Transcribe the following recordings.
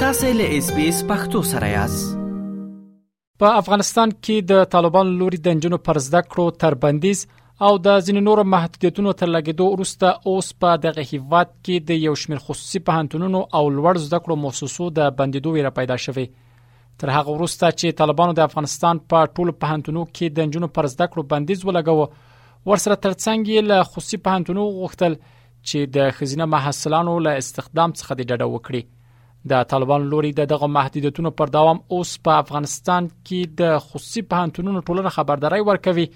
تاسو له اس بي اس پختو سره یاست په افغانستان کې د طالبان لوري د جنونو پر زده کړو تر بندیز او د ځینو نورو محدودیتونو تر لګیدو وروسته اوس په دغه هیواد کې د یو شمېر خصوصي پوهنتونونو او لوړ زده کړو مؤسسو د بندیدو ویره پیدا شوه تر هغه وروسته چې طالبانو د افغانستان په ټولو پوهنتونو کې د نجونو پر زده کړو بندیز ولګاوه ورسره ترڅنګ یې له خصوصي پوهنتونو غوښتل چې د خزینه محصلانو له استخدام څخه د ډډه وکړي د طالبان لوري د دغه محدودیتونو پر دوام اوس په افغانستان کې د خصوصي پوهنتونونو ټولنه خبرداري ورکوي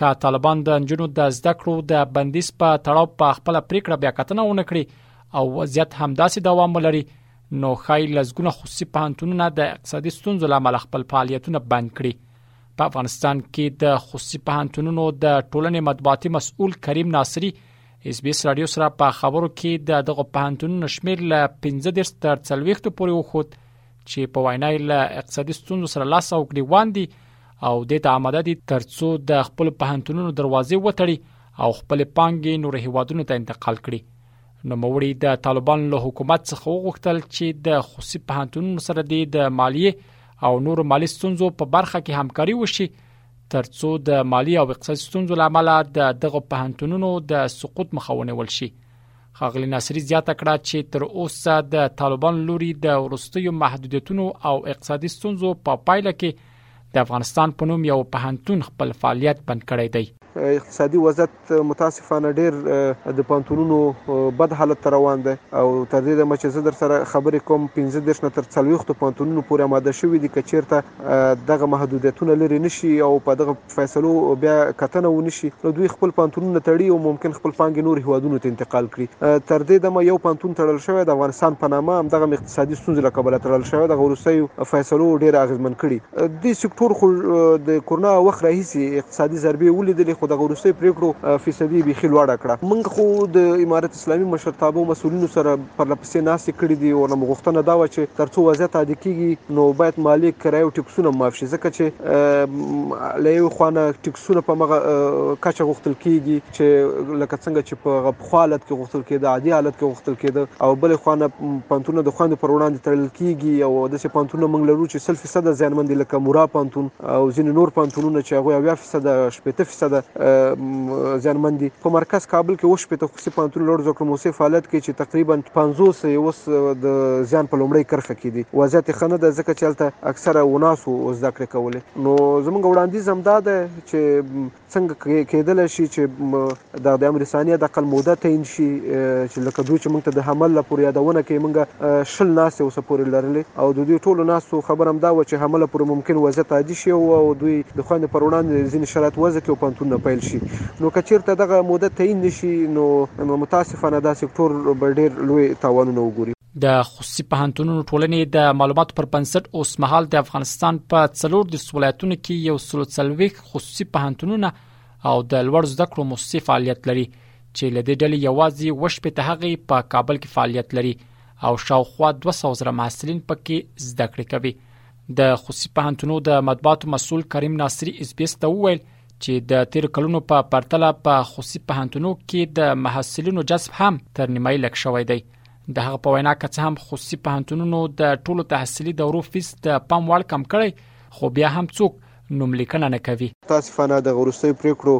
که طالبان د نجونو د زده کړو د بندیز په تړاو په خپل پریکړه بیا کتنه ونکړي او وضعیت همداسې دوام ولري نو خای لزګونه خصوصي پانتونونه د اقتصادي ستونزو لامل خپل فعالیتونه بند کړي په افغانستان کې د خصوصي پانتونونو د ټولنې مطبوعاتي مسؤل کریم ناصری اس بي اس رادیو سره په خبرو کې د دغه پانتونونو شمیر ل 15 درس تر 40 پورې وخوت چې په وینا له اقتصادي ستونزو سره لاس او ګریوان دي او د ته آماده دي ترڅو د خپل پانتونونو دروازې وتړي او خپل پانګې نور هیوادونو ته انتقال کړي نوموړي د طالبانو له حکومت څخه وغوښتل چې د خصوصي پوهنتونونو سره دی د مالیه او نورو مالی ستونزو په برخه کې همکاري وشي ترڅو د مالی او اقتصادي ستونزو لامل د دغه پوهنتونونو د سقوط مخاونه ول شي خغلی ناصری زیاته کړه چې تر اوسه د طالبان لوري د ورستیو محدودیتونو او اقتصادي ستونزو په پا پایله کې د افغانستان په نوم یو پوهنتون خپل فعالیت بند کړی دی اقتصادي وضعت متاسفانه ډېر د پوهنتونونو بد حالت ته روان دی او تر دې دمه چې زه در سره خبرې کوم پنځه دېرش نه تر څلوېښتو پوهنتونونو پورې اماده شوي دي که چېرته دغه محدودیتونه لرې نه شي او په دغه فیصلو بیا کتنه ونه شي نو دوی خپل پوهنتونونه تړي او ممکن خپل پانګې نورو هېوادونو ته انتقال کړي تر دې دمه یو پوهنتون تړل شوی د افغانستان په نامه همدغه اقتصادي ستونزو له کبله تړل شوی دغه وروستیو فیصلو ډیر اغیزمن کړي دې سکتور خو د کرونا وخت راهیسې اقتصادي ضربې ولیدلې خو دغه وروستیو پریکړو فیصدي بیخي لوړه کړه موږ خو د امارت اسلامي مشرتابه مسولینو سره پرله پسې ناستې کړې دي او له غوښتنه دا و چې ترڅو وضعیت عادي کیږي نو باید مالي کرایه او ټکسونه معاف شي ځکه چې له یوې خوا نه ټکسونه په مغه کچه غوښتل کیږي چې لکه څنګه چې په هغه پخوا حالت کې غوښتل کېده عادي حالت کې غوښتل کېده او بلې خوا نه پوهنتونونه د خوندو پر وړاندې تړل کېږي او داسې پوهنتونونه موږ لرو چې سل فیصده زیانمن دي لکه مورا پوهنتون او ځینې نور پوهنتونونه چې هغوی اویا فیصده شپېته فیصده زیانمن دي په مرکز کابل کې اوه شپېته خصوصي پوهنتون لوړ زده کړو موسسې فعالیت کوي چې تقریبا پنځوس یې اوس د زیان په لومړۍ کرښه کې دي وضعیت یې ښه نه دی ځکه چې هلته اکثره وناسو زده کړې کولې نو زموږ وړاندیز همدا دی چې څنګه کېدلای شي چې د د امر ثاني حد اقل موده تعین شي چې لکه دوی چې موږ ته د حمل له پورې یادونه کوي موږ شل ناستې اوسه پورې لرلې او د دوی ټولو ناستو خبره هم دا وه چې حمل پورې ممکن وضعیت عادي شي او دوی د خویندو پر وړاندې ځینې شرایط وضع کړي او پوهنتونونه پیل شي نو که چېرته دغه موده تعین نه شي نو متاسفانه دا سکټور به ډېر لوی تاوانونه وګوري. د خصوصي پوهنتونونو ټولنې د معلوماتو پر بنسټ اوس مهال د افغانستان په څلور د ولایتونو کې یو سلو څلويخ خصوصي پوهنتونونه او د لوړ زده کړو موسسې فعالیت لري چې له دې ډلې یوازې وشپې ته هغه په کابل کې فعالیت لري او شاوخوا 200 زره محصلین پکې زده کړې کوي د خصوصي پوهنتونو د مطبوعاتو مسول کریم ناصری اس بي اس ته وویل چې د تیر کلونو په پرتله په خصوصي پوهنتونو کې د محصلینو جذب هم تر نیمه لک شوی دی د هغه په وینا که څه هم خصوصي پوهنتونونو د ټولو تحصیلي دورو فیس د پام وړ کم کړی خو بیا هم څوک نوم لیکنه نه کوي تاسفانه د غروستۍ پریکړو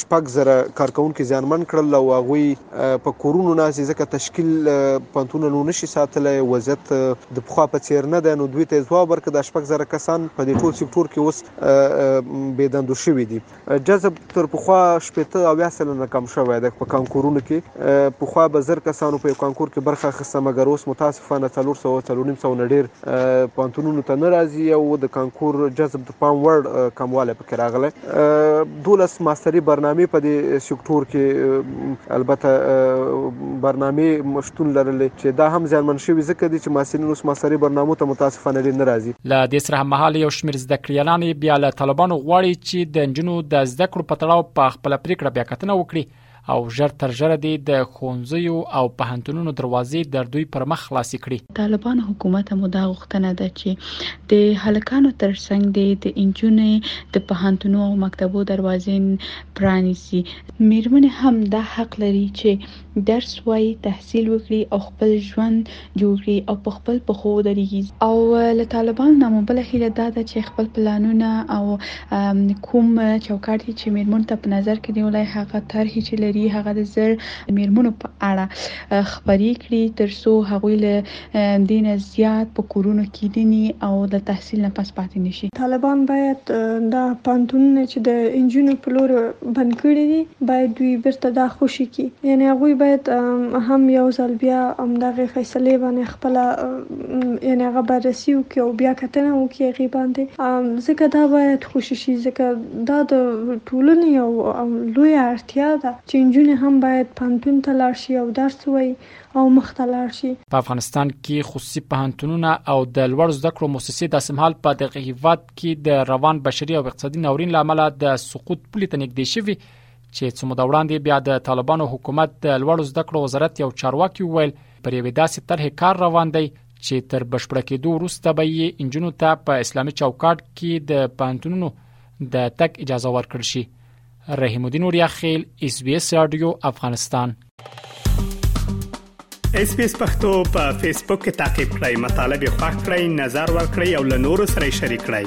شپږ زره کارکونکو ځانمن کړل او هغه په کورونو ناسي ځکه تشکیل پنتونه نو نشي ساتلای وضعیت د پخوا په څیر نه دی نو دوی ته ځواب ورکړ د شپږ زره کسان په دې ټول سکتور کې اوس بې دندو شوي دي جذب تر پخوا شپېته اویا سلنه کم شوی دی په کانکورونو کې پخوا به زر کسانو په یو کانکور کې برخه اخیسته مګر اوس متاسفانه څلور سوه څلور نیم سوه نه ډېر پوهنتونونو ته نه راځي او د کانکور جذب د پام وړ کموالی پکې راغلی دولس ماسټري برنامې په دې سکټور کې البته برنامې شتون لرلې چې دا هم زیانمن شوي ځکه دي چې محصلین اوس ماستري برنامو ته متاسفانه ډیر نه راځي. له دې سره هممهال یو شمېر زده کړیالانې بیا له طالبانو غواړي چې د نجونو د زده کړو په تړاو په خپله پریکړه بیا کتنه وکړي او ژر تر ژره دې د ښوونځیو او پوهنتونونو دروازې در دوی پر مخ خلاصې کړي. طالبانو حکومت مو دا غوښتنه ده چې د هلکانو تر څنګ دې د انجونې د پوهنتونو او مکتبو دروازې پرانیسي. میرمنې هم دا حق لري چې درس ووایي، تحصیل وکړي او خپل ژوند جوړ کړي او په خپل پښو ودریږي. او له طالبانو نه مو بله هیله دا ده چې خپل پلانونه او کوم چوکاټ یې چې میرمنو ته په نظر کې نیولی، هغه طرحې چې لري هغه د زر میرمنو په اړه خپرې کړي تر څو هغوی له دې نه زیات په کورونو کې دې ني او د تحصیل نه پس پاتې نه شي. طالبان باید دا پوهنتونونه چې د انجونو په لور بند کړي دي باید دوی بیرته دا خوشي کړي یعنې هغوی باید هم یو ځل بیا همدغې فیصلې باندې خپله یعنې هغه بررسي وکړي او بیا کتنه وکړي هغې باندې ځکه دا باید خوشي شي ځکه دا د ټولنې یو لویه اړتیا ده چې انجونې هم باید پوهنتون ته لاړ شي او درس ووایي. او مخته لاړ شي. په افغانستان کې خصوصي پوهنتونونه او د لوړو زده کړو موسسې داسې مهال په دغه هیواد کې د روان بشري او اقتصادي ناورین له امله د سقوط پولې ته نږدې شوي چې څه موده وړاندې بیا د طالبانو حکومت د لوړو زده کړو وزارت یو چارواکي وویل پر یوې داسې طرحې کار روان دی چې تر بشپړ کېدو وروسته به یې انجونو ته په اسلامي چوکاټ کې د پانتونونو د تک اجازه ورکړ شي رحیم الدین اوریاخیل اس بي اس رادیو افغانستان اس بي اس پختو په فیسبوک کې تا کې پلی مطلب یو فاک کړئ نظر ور کړئ او له نورو سره شریک کړئ